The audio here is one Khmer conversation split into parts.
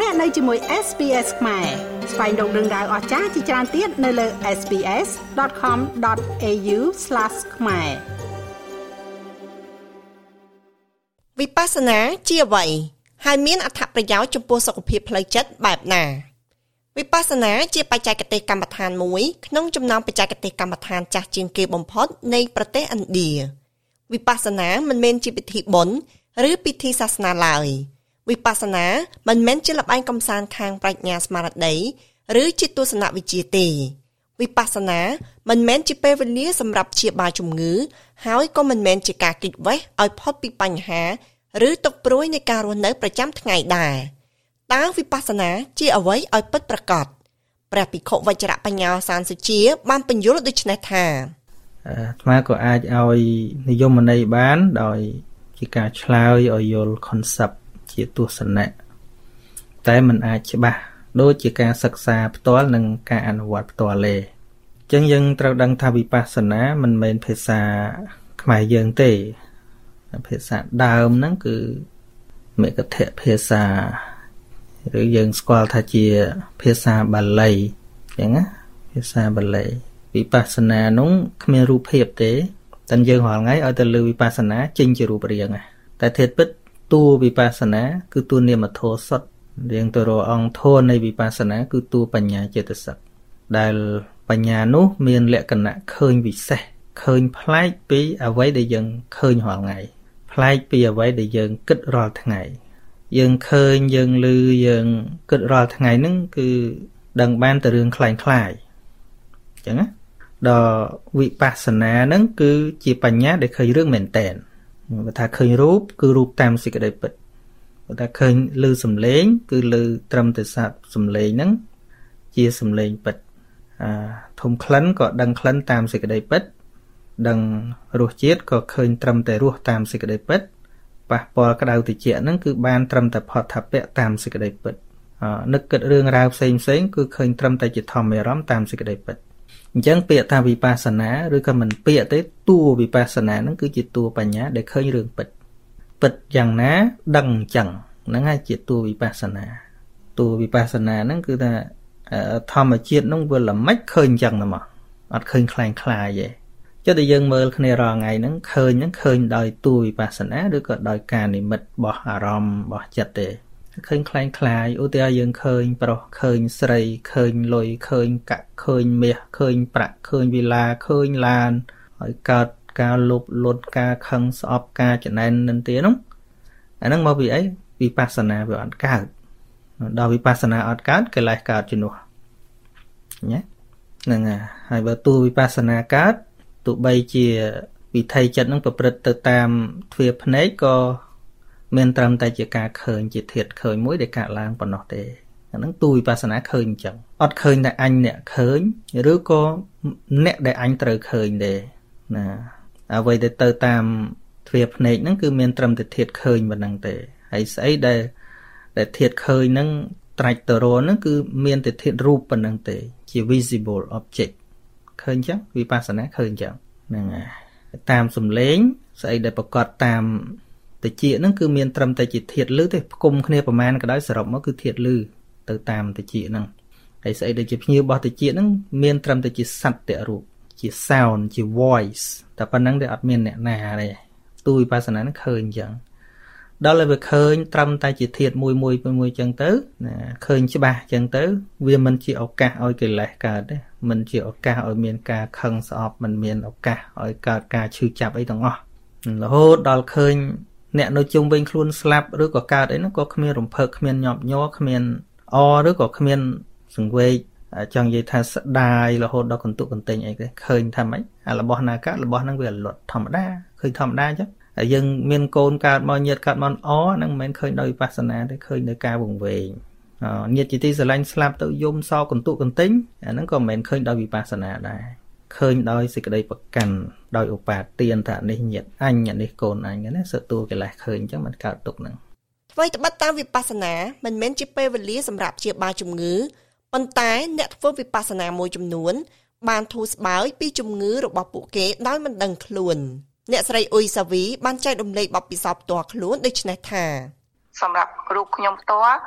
លោកអ្នកនៅជាមួយ SPS ខ្មែរស្វែងរកដឹងដៅអស្ចារ្យជាច្រើនទៀតនៅលើ SPS.com.au/ ខ្មែរវិបស្សនាជាអ្វីហើយមានអត្ថប្រយោជន៍ចំពោះសុខភាពផ្លូវចិត្តបែបណាវិបស្សនាជាបច្ចេកទេសកម្មដ្ឋានមួយក្នុងចំណោមបច្ចេកទេសកម្មដ្ឋានចាស់ជាងគេបំផុតនៃប្រទេសឥណ្ឌាវិបស្សនាមិនមែនជាពិធីបុណ្យឬពិធីសាសនាឡើយ វិបស្សនាមិនមែនជាល្បែងកំសាន្តខាងប្រាជ្ញាស្មារតីឬជាទស្សនវិជ្ជាទេវិបស្សនាមិនមែនជាពេលវេលាសម្រាប់ព្យាបាលជំងឺ ហើយក៏មិនមែនជាការគេចវេះឲ្យផុតពីបញ្ហា ឬទុកព្រួយនៃការរស់នៅប្រចាំថ្ងៃដែរតើវិបស្សនាជាអ្វីឲ្យពិតប្រាកដព្រះភិក្ខុវជ្រៈបញ្ញាសានសុជា បានបញ្យល់ដូចនេះថាអាត្មាក៏អាចឲ្យនិយមន័យបាន ដោយជាការឆ្លើយឲ្យយល់ concept ជាទស្សនៈតែมันអាចច្បាស់ដូចជាការសិក្សាផ្ទាល់និងការអនុវត្តផ្ទាល់ទេអញ្ចឹងយើងត្រូវដឹងថាវិបស្សនាមិនមែនភាសាខ្មែរយើងទេភាសាដើមហ្នឹងគឺមេកធៈភាសាឬយើងស្គាល់ថាជាភាសាបាលីអញ្ចឹងណាភាសាបាលីវិបស្សនានោះគ្មានរូបភាពទេតែយើងរាល់ថ្ងៃឲ្យទៅលើវិបស្សនាចេញជារូបរាងតែធាតុពិត តួវិបស្សនាគឺតួនាមធម៌សុទ្ធរៀងទៅរកអង្គធម៌នៃវិបស្សនាគឺតួបញ្ញាចេតសិកដែលបញ្ញានោះមានលក្ខណៈឃើញវិសេសឃើញប្លែកពីអ្វីដែលយើងឃើញរាល់ថ្ងៃប្លែកពីអ្វីដែលយើងគិតរាល់ថ្ងៃយើងឃើញយើងឮយើងគិតរាល់ថ្ងៃហ្នឹងគឺដឹងបានតែរឿងคล้ายคล้ายអញ្ចឹងណាដល់វិបស្សនាហ្នឹងគឺជាបញ្ញាដែលឃើញរឿងមែនតែន បើថាឃើញរូបគឺរូបតាមសេចក្តីពិតបើថាឃើញឮសំឡេង គឺឮត្រឹមតែសាប់សំឡេងហ្នឹងជាសំឡេងពិតអាធំក្លិនក៏ដឹងក្លិនតាមសេចក្តីពិត ដឹងរសជាតិក៏ឃើញត្រឹមតែរសតាមសេចក្តីពិតប៉ះពាល់ក្តៅតិចហ្នឹងគឺបានត្រឹមតែផតថាពៈតាមសេចក្តីពិតនឹកគិតរឿងរ៉ាវផ្សេងផ្សេងគឺឃើញត្រឹមតែជាធម្មអារម្មណ៍តាមសេចក្តីពិតអ ញ្ចឹងពាក្យថាវិបស្សនាឬក៏មិនពាក្យទេតួវិបស្សនាហ្នឹងគឺជាតួបញ្ញាដែលឃើញរឿងពិតពិតយ៉ាងណាដឹងអញ្ចឹងហ្នឹងហើយជាតួវិបស្សនាតួវិបស្សនាហ្នឹងគឺថាធម្មជាតិហ្នឹងវាល្មិចឃើញអញ្ចឹងតែមកអត់ឃើញคล้ายคล้ายទេចុះតែយើងមើលគ្នារាល់ថ្ងៃហ្នឹងឃើញហ្នឹងឃើញដោយតួវិបស្សនាឬក៏ដោយការនិមិត្តរបស់អារម្មណ៍របស់ចិត្តទេ ឃើញคล้ายคล้ายឧទាហរណ៍យើងឃើញប្រុសឃើញស្រីឃើញលុយឃើញកាក់ឃើញមាសឃើញប្រាក់ឃើញវិឡាឃើញឡានហើយកើតការលុបលត់ការខឹងស្អប់ការចំណែននឹងទៀតនោះអាហ្នឹងមកពីអីវិបស្សនាវាអត់កើតដល់វិបស្សនាអត់កើតកិលេសកើតជំនួសញ៉េហ្នឹងហើយបើតួវិបស្សនាកើតទោះបីជាវិថីចិត្តនឹងប្រព្រឹត្តទៅតាមទ្វាភ្នែកក៏ មានត្រឹមតែជាការឃើញជាធាតឃើញមួយដែលកើតឡើងប៉ុណ្ណោះទេអាហ្នឹងទូវិបស្សនាឃើញអញ្ចឹងអត់ឃើញតែអញអ្នកឃើញឬក៏អ្នកដែលអញត្រូវឃើញទេណាអ្វីដែលទៅតាមទ្វាភ្នែកហ្នឹងគឺមានត្រឹមតែធាតឃើញប៉ុណ្ណឹងទេហើយស្អីដែលដែលធាតឃើញហ្នឹងត្រាច់ទៅរហ្នឹងគឺមានតែធាតរូបប៉ុណ្ណឹងទេ ជា visible object ឃើញអញ្ចឹងវិបស្សនាឃើញអញ្ចឹងហ្នឹងហើយតាមសំឡេងស្អីដែលប្រកាសតាម តិចហ្នឹងគឺមានត្រឹមតែជាធាតលឺទេផ្គុំគ្នាប្រមាណក៏ដោយសរុបមកគឺធាតលឺទៅតាមតិចហ្នឹងហើយស្អីដែលជាភ្ញៀវរបស់តិចហ្នឹងមានត្រឹមតែជាសត្វតរូបជា sound ជា voice តែប៉ុណ្្នឹងទេអត់មានអ្នកណាទេទូវិបស្សនាហ្នឹងឃើញអញ្ចឹងដល់តែវាឃើញត្រឹមតែជាធាតមួយមួយមួយចឹងទៅណាឃើញច្បាស់ចឹងទៅ វាមិនជាឱកាសឲ្យកិលេសកើតទេមិនជាឱកាសឲ្យមានការខឹងស្អប់មិនមានឱកាសឲ្យកើតការឈឺចាប់អីទាំងអស់រហូតដល់ឃើញ អ្នកនៅជុំវិញខ្លួនស្លាប់ឬក៏កើតអីហ្នឹងក៏គ្មានរំភើបគ្មានញាប់ញ័រគ្មានអឬក៏គ្មានសង្វេគចង់និយាយថាស្ដាយរហូតដល់កន្ទុកកន្ទិញអីទេឃើញថាម៉េចអារបស់ណាកើតរបស់ហ្នឹងវាលត់ធម្មតាឃើញធម្មតាអញ្ចឹងហើយយើងមានកូនកើតមកញាតកើតមកអហ្នឹងមិនមែនឃើញដោយវិបស្សនាទេឃើញដោយការវង្វេងញាតជាទីស្រឡាញ់ស្លាប់ទៅយំសោកន្ទុកកន្ទិញអាហ្នឹងក៏មិនមែនឃើញដោយវិបស្សនាដែរឃើញដោយសេចក្តីប្រកាន់ ដោយឧបាទានថានេះញាតអញនេះកូនអញណាសតួកិលេសឃើញអញ្ចឹងมันកើតទុកហ្នឹងអ្វីត្បិតតាមវិបស្សនាមិនមែនជាពេលវេលាសម្រាប់ជាបាលជំងឺប៉ុន្តែអ្នកធ្វើវិបស្សនាមួយចំនួន បានធូរស្បើយពីជំងឺរបស់ពួកគេដោយមិនដឹងខ្លួនអ្នកស្រីអ៊ុយសាវី បានចែករំលែកបទពិសោធន៍ផ្ទាល់ខ្លួនដូចនេះថាសម្រាប់រូបខ្ញុំផ្ទាល់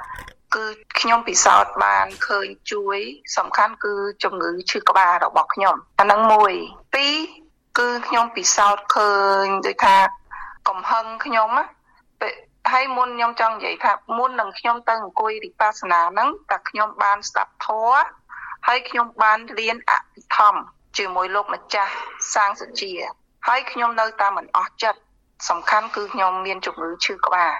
គឺខ្ញុំពិសោធន៍បានឃើញជួយ សំខាន់គឺជំងឺឈឺក្បាលរបស់ខ្ញុំអានឹងមួយពីរ គឺខ្ញុំពិសោធន៍ឃើញដូចថាកំហឹងខ្ញុំណាពេលហើយមុនខ្ញុំចង់និយាយថាមុននឹងខ្ញុំទៅអង្គុយវិបស្សនាហ្នឹងតែខ្ញុំបានស្ដាប់ធម៌ហើយខ្ញុំបានរៀនអភិធម្មជាមួយលោកម្ចាស់សាងសុជាហើយខ្ញុំនៅតែមិនអស់ចិត្តសំខាន់គឺខ្ញុំមានជំងឺឈឺក្បាល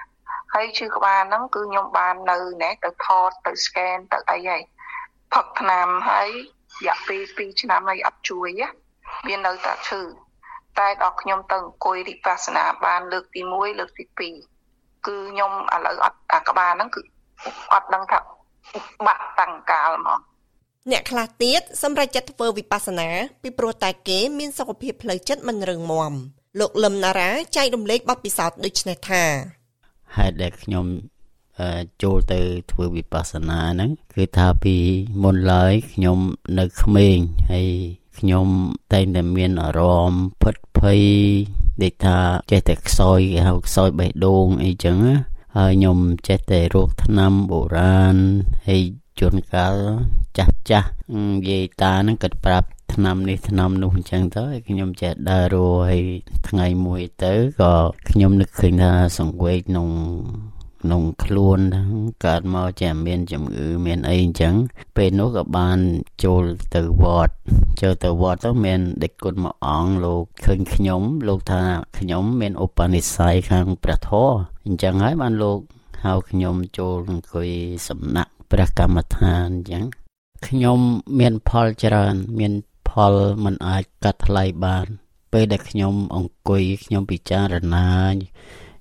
ហើយឈឺក្បាលហ្នឹងគឺខ្ញុំបាននៅណែទៅថតទៅ scan ទៅអីហើយផឹកថ្នាំហើយរយៈពេល2ឆ្នាំហើយអត់ជួយណា មាននៅតែឈឺតែដល់ខ្ញុំទៅអង្គុយវិបស្សនាបានលើកទី1លើកទី2គឺខ្ញុំឥឡូវអត់អាក្បាលហ្នឹងគឺអត់ដឹងថាបាក់តាំងកាលហ្មងអ្នកខ្លះទៀតសម្រាប់ចិត្តធ្វើវិបស្សនាពីព្រោះតែគេមានសុខភាពផ្លូវចិត្តមិនរឹងមាំលោកលឹមណារ៉ាចែករំលែកបទពិសោធន៍ដូចនេះថាហេតុដែលខ្ញុំចូលទៅធ្វើវិបស្សនាហ្នឹងគឺថាពីមុនឡើយខ្ញុំនៅក្មេងហើយ ខ្ញុំតែងតែមានអារម្មណ៍ផិតភ័យដូចថាចេះតែខ្សោយគេហៅខ្សោយបេះដូងអីចឹងហើយខ្ញុំចេះតែរោគថ្នាំបុរាណហើយជួនកាលចាស់ចាស់យាយតាហ្នឹងគាត់ប្រាប់ថ្នាំនេះថ្នាំនោះអញ្ចឹងទៅខ្ញុំចេះដើររស់ហើយថ្ងៃមួយទៅក៏ខ្ញុំនឹកឃើញថាសង្វេគក្នុង ក្នុងខ្លួនហ្នឹងកើតមកជាមានជំងឺមានអីអញ្ចឹងពេលនោះក៏បានចូលទៅវត្តចូលទៅវត្តទៅមានដេចគុណមួយអង្គលោកឃើញខ្ញុំលោកថាខ្ញុំមានឧបនិស្ស័យខាងព្រះធម៌អញ្ចឹងហើយបានលោកហៅខ្ញុំចូលអង្គុយសំណាក់ព្រះកម្មដ្ឋានអញ្ចឹងខ្ញុំមានផលច្រើន មានផលមិនអាចកាត់ថ្លៃបាន ពេលដែលខ្ញុំអង្គុយខ្ញុំពិចារណា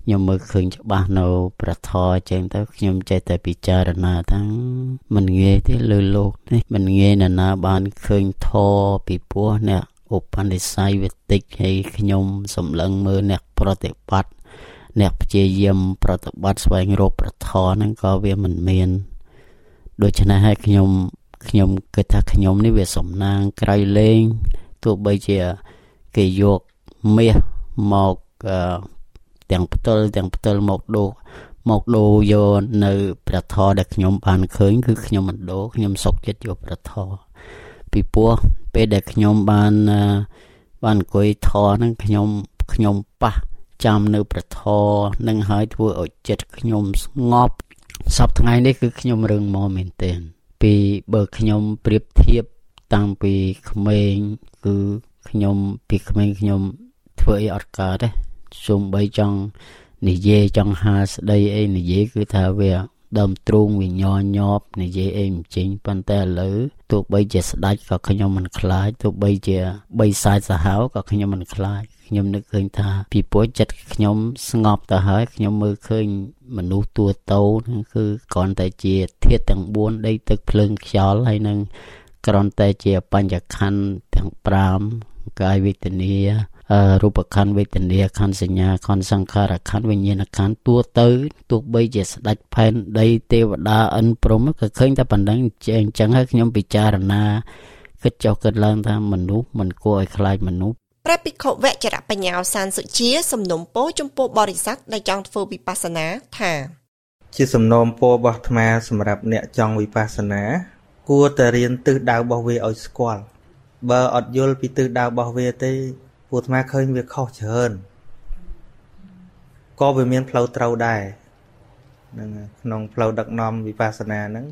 ខ្ញុំមើលឃើញច្បាស់នៅប្រធរចឹងទៅខ្ញុំចេះតែពិចារណាថាមិនងាយទេលើលោកនេះមិនងាយណាស់ណាបានឃើញធរពីពោះអ្នកឧបនិស្ស័យវិតិចហើយខ្ញុំសម្លឹងមើលអ្នកប្រតិបត្តិអ្នកព្យាយាមប្រតិបត្តិស្វែងរកប្រធរហ្នឹងក៏វាមិនមានដូច្នេះហើយខ្ញុំខ្ញុំគិតថាខ្ញុំនេះវាសំណាងក្រៃលែងទោះបីជាគេយកមាសមក ទាំងផ្ទិលទាំងផ្ទិលមកដូរមកដូរយកនៅព្រះធរដែលខ្ញុំបានឃើញគឺខ្ញុំមិនដូរខ្ញុំសុកចិត្តយកព្រះធរពីព្រោះពេលដែលខ្ញុំបានបានអង្គុយធរហ្នឹងខ្ញុំខ្ញុំប៉ះចាំនៅព្រះធរនឹងហើយធ្វើឲ្យចិត្តខ្ញុំស្ងប់សពថ្ងៃនេះគឺខ្ញុំរឹងមាំមែនទែនពីបើខ្ញុំប្រៀបធៀបតាំងពីក្មេងគឺខ្ញុំពីក្មេងខ្ញុំធ្វើអីអត់កើតទេ សូម្បីចង់និយាយចង់ហាស្ដីអីនិយាយគឺថាវាដើមទ្រូងវាញ័រញាប់និយាយអីមិនចេញប៉ុន្តែឥឡូវទោះបីជាស្ដាច់ក៏ខ្ញុំមិនខ្លាចទោះបីជាបីសាយសាហាវក៏ខ្ញុំមិនខ្លាចខ្ញុំនឹកឃើញថាពីព្រោះចិត្តខ្ញុំស្ងប់ទៅហើយខ្ញុំមើលឃើញមនុស្សទួតោហ្នឹងគឺគ្រាន់តែជាធាតុទាំង4ដីទឹកភ្លើងខ្យល់ហើយនឹងគ្រាន់តែជាបញ្ញខណ្ឌទាំង5កាយវេទនា រូបខណ្ឌវេទនាខណ្ឌសញ្ញាខណ្ឌសង្ខារខណ្ឌវិញ្ញាណខណ្ឌទួទៅទោះបីជាស្ដេចផែនដីទេវតាអិនព្រំក៏ឃើញតែប៉ុណ្្នឹងអញ្ចឹងហើយខ្ញុំពិចារណាគិតចុះគិតឡើងថាមនុស្សមិនគួរឲ្យខ្លាចមនុស្សព្រះភិក្ខុវចរបញ្ញាសានសុជាសំណុំពោចំពោះបរិស័ទដែលចង់ធ្វើវិបស្សនាថាជាសំណូមពររបស់អាត្មាសម្រាប់អ្នកចង់វិបស្សនា គួរតែរៀនទិសដៅរបស់វាឲ្យស្គាល់បើអត់យល់ពីទិសដៅរបស់វាទេ ពួកអាត្មាឃើញវាខុសច្រើនក៏វាមានផ្លូវត្រូវដែរនឹងក្នុងផ្លូវដឹកនាំវិបស្សនាហ្នឹង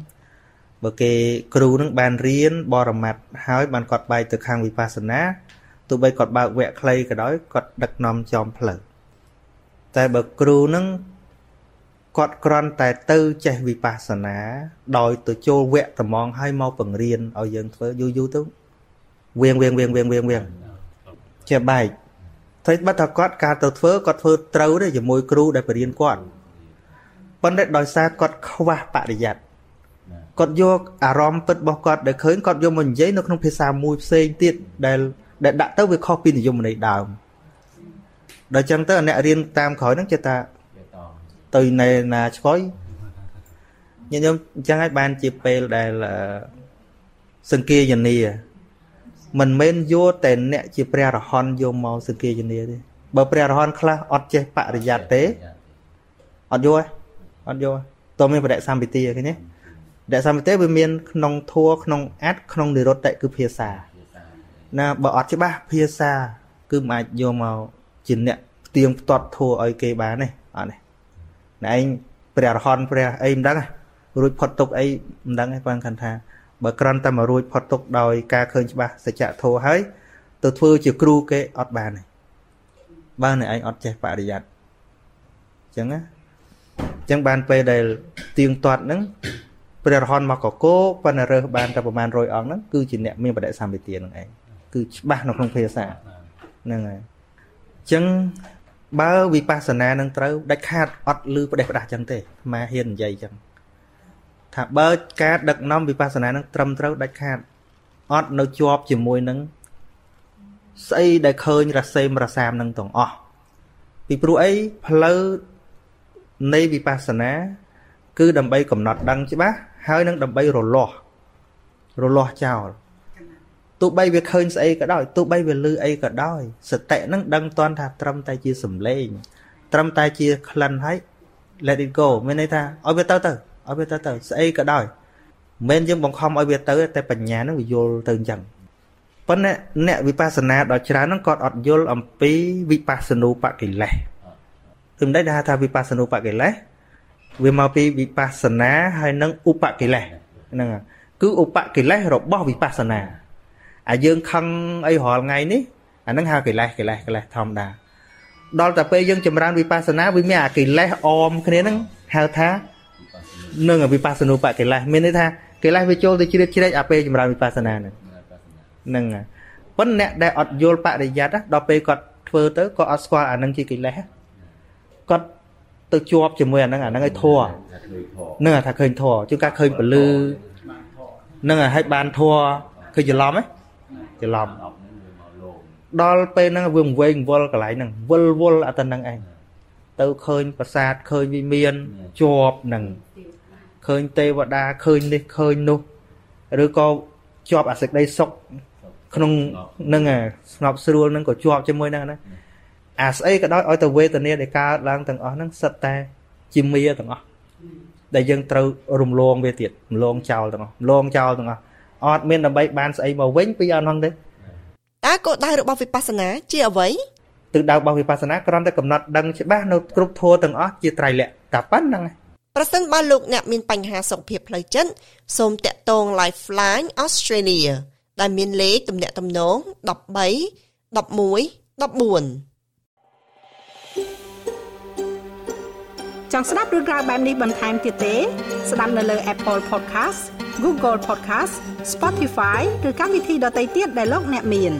បើគេគ្រូនឹងបានរៀនបរមត្តហើយបានគាត់បែកទៅខាងវិបស្សនាទោះបីគាត់បើកវគ្គខ្លីក៏ដោយគាត់ដឹកនាំចំផ្លូវតែបើគ្រូនឹងគាត់គ្រាន់តែទៅចេះវិបស្សនា ដោយទៅចូលវគ្គត្មងហើយមកបង្រៀនឲ្យយើងធ្វើយូរយូរទៅវៀងវៀងវៀងវៀងវៀងវៀង ជាបែកតែបើថាគាត់ការទៅធ្វើគាត់ធ្វើត្រូវទេជាមួយគ្រូដែលបរៀនគាត់ប៉ុន្តែដោយសារគាត់ខ្វះបរិយ័តគាត់យកអារម្មណ៍ពិតរបស់គាត់ដែលឃើញគាត់យកមកនិយាយនៅក្នុងភាសាមួយផ្សេងទៀតដែលដែលដាក់ទៅវាខុសពីនិយមន័យដើមដល់ចឹងទៅអ្នករៀនតាមក្រោយហ្នឹងចេះថាទៅនៅណាឆ្កុយញញឹមអញ្ចឹងហើយបានជាពេលដែលសង្គាយនី មិនមែនយកតែអ្នកជាព្រះរហន្តយកមកសង្គាយនីទេបើព្រះរហន្តខ្លះអត់ចេះបរិយ័តទេអត់យកទេអត់យកតើមានបដិសម្បទាឃើញទេបដិសម្បទាវាមានក្នុងធัวក្នុងអត្តក្នុងនិរុត្តគឺភាសាណាបើអត់ច្បាស់ភាសា គឺមិនអាចយកមកជាអ្នកផ្ទៀងផ្ទាត់ធัวឲ្យគេបានទេអត់ទេណែឯងព្រះរហន្តព្រះអីមិនដឹងរួចផុតទុកអីមិនដឹងទេគាត់គិតថា បើក្រាន់តែមករួចផុតទុកដោយការឃើញច្បាស់សច្ចធម៌ហើយទៅធ្វើជាគ្រូគេអត់បានទេបើអ្នកឯងអត់ចេះបរិយ័តអញ្ចឹងណាអញ្ចឹងបានពេលដែលទៀងទាត់ហ្នឹងព្រះរហន្តមកកកោប៉ុន្តែរើសបានតែប្រហែល100អង្គហ្នឹងគឺជាអ្នកមានបដិសម្បទានឹងឯងគឺច្បាស់នៅក្នុងភាសាហ្នឹងហើយអញ្ចឹងបើវិបស្សនានឹងត្រូវដាច់ខាតអត់លឺផ្ដេសផ្ដាស់ចឹងទេម៉ាហ៊ាននិយាយចឹង ថាបើការដឹកនាំវិបស្សនានឹងត្រឹមត្រូវដាច់ខាតអត់នៅជាប់ជាមួយនឹងស្អីដែលឃើញរសេមរសាមនឹងទាំងអស់ពីព្រោះអីផ្លូវនៃវិបស្សនាគឺដើម្បីកំណត់ដឹងច្បាស់ហើយនឹងដើម្បីរលាស់រលាស់ចោលទោះបីវាឃើញស្អីក៏ដោយទោះបីវាលឺអីក៏ដោយសតិនឹងដឹងតន់ថាត្រឹមតែជាសំឡេងត្រឹមតែជាក្លិនហើយ let it go មានន័យថាឲ្យវាទៅទៅ ឲ្យវាទៅទៅស្អីក៏ដោយមិនមែនយើងបង្ខំឲ្យវាទៅតែបញ្ញានឹងវាយល់ទៅអញ្ចឹងប៉ុន្តែអ្នកវិបស្សនាដ៏ច្រើនហ្នឹងគាត់អត់យល់អំពីវិបស្សនូបកិលេសគឺមិនได้ថាវិបស្សនូបកិលេសវាមកពីវិបស្សនាហើយនឹងឧបកិលេសហ្នឹងគឺឧបកិលេសរបស់វិបស្សនាអាយើងខឹងអីរាល់ថ្ងៃនេះអាហ្នឹងហៅកិលេសកិលេសកិលេសធម្មតាដល់តែពេលយើងចម្រើនវិបស្សនាវាមានអាកិលេសអមគ្នាហ្នឹងហៅថា នឹងវិបស្សនូបកិលេសមានន័យថាកិលេសវាចូលទៅជ្រៀតជ្រែកអាពេលចម្រើនវិបស្សនាហ្នឹងហ្នឹងប៉ុន្តែអ្នកដែលអត់យល់បរិយ័តដល់ពេលគាត់ធ្វើទៅក៏អត់ស្គាល់អានឹងជាកិលេសគាត់ទៅជាប់ជាមួយអានឹងអានឹងឲ្យធัวនឹងថាឃើញធัวជួនកាលឃើញពលឺនឹងឲ្យបានធัวឃើញច្រឡំហ៎ច្រឡំដល់ពេលហ្នឹងវាវែងវល់កន្លែងហ្នឹងវល់វល់អត់តែហ្នឹងឯងទៅឃើញប្រាសាទឃើញវិមានជាប់ហ្នឹង ឃើញទេវតាឃើញនេះឃើញនោះឬក៏ជាប់អាសេចក្តីសុខក្នុងនឹងស្ងប់ស្រួលនឹងក៏ជាប់ជាមួយនឹងណាអាស្អីក៏ដោយឲ្យទៅវេទនាដែលកើតឡើងទាំងអស់ហ្នឹងសិតតែជាមាទាំងអស់ដែលយើងត្រូវរំលងវាទៀតរំលងចោលទាំងអស់រំលងចោលទាំងអស់អត់មានដើម្បីបានស្អីមកវិញពីអត់ហ្នឹងទេតើគោលដៅរបស់វិបស្សនាជាអ្វីទិសដៅរបស់វិបស្សនាគ្រាន់តែកំណត់ដឹងច្បាស់នៅគ្រប់ធម៌ទាំងអស់ជាត្រៃលក្ខតែប៉ុណ្្នឹង ប្រសិនបើលោកអ្នកមានបញ្ហាសុខភាពផ្លូវចិត្តសូមតាក់ទង Lifeline Australia ដែលមានលេខទំនាក់ទំនង13 11 14ចង់ស្ដាប់រឿងក្រៅបែបនេះបន្ថែមទៀតទេ ស្ដាប់នៅលើ Apple Podcast Google Podcast Spotify ឬកម្មវិធីដទៃទៀតដែលលោកអ្នកមាន។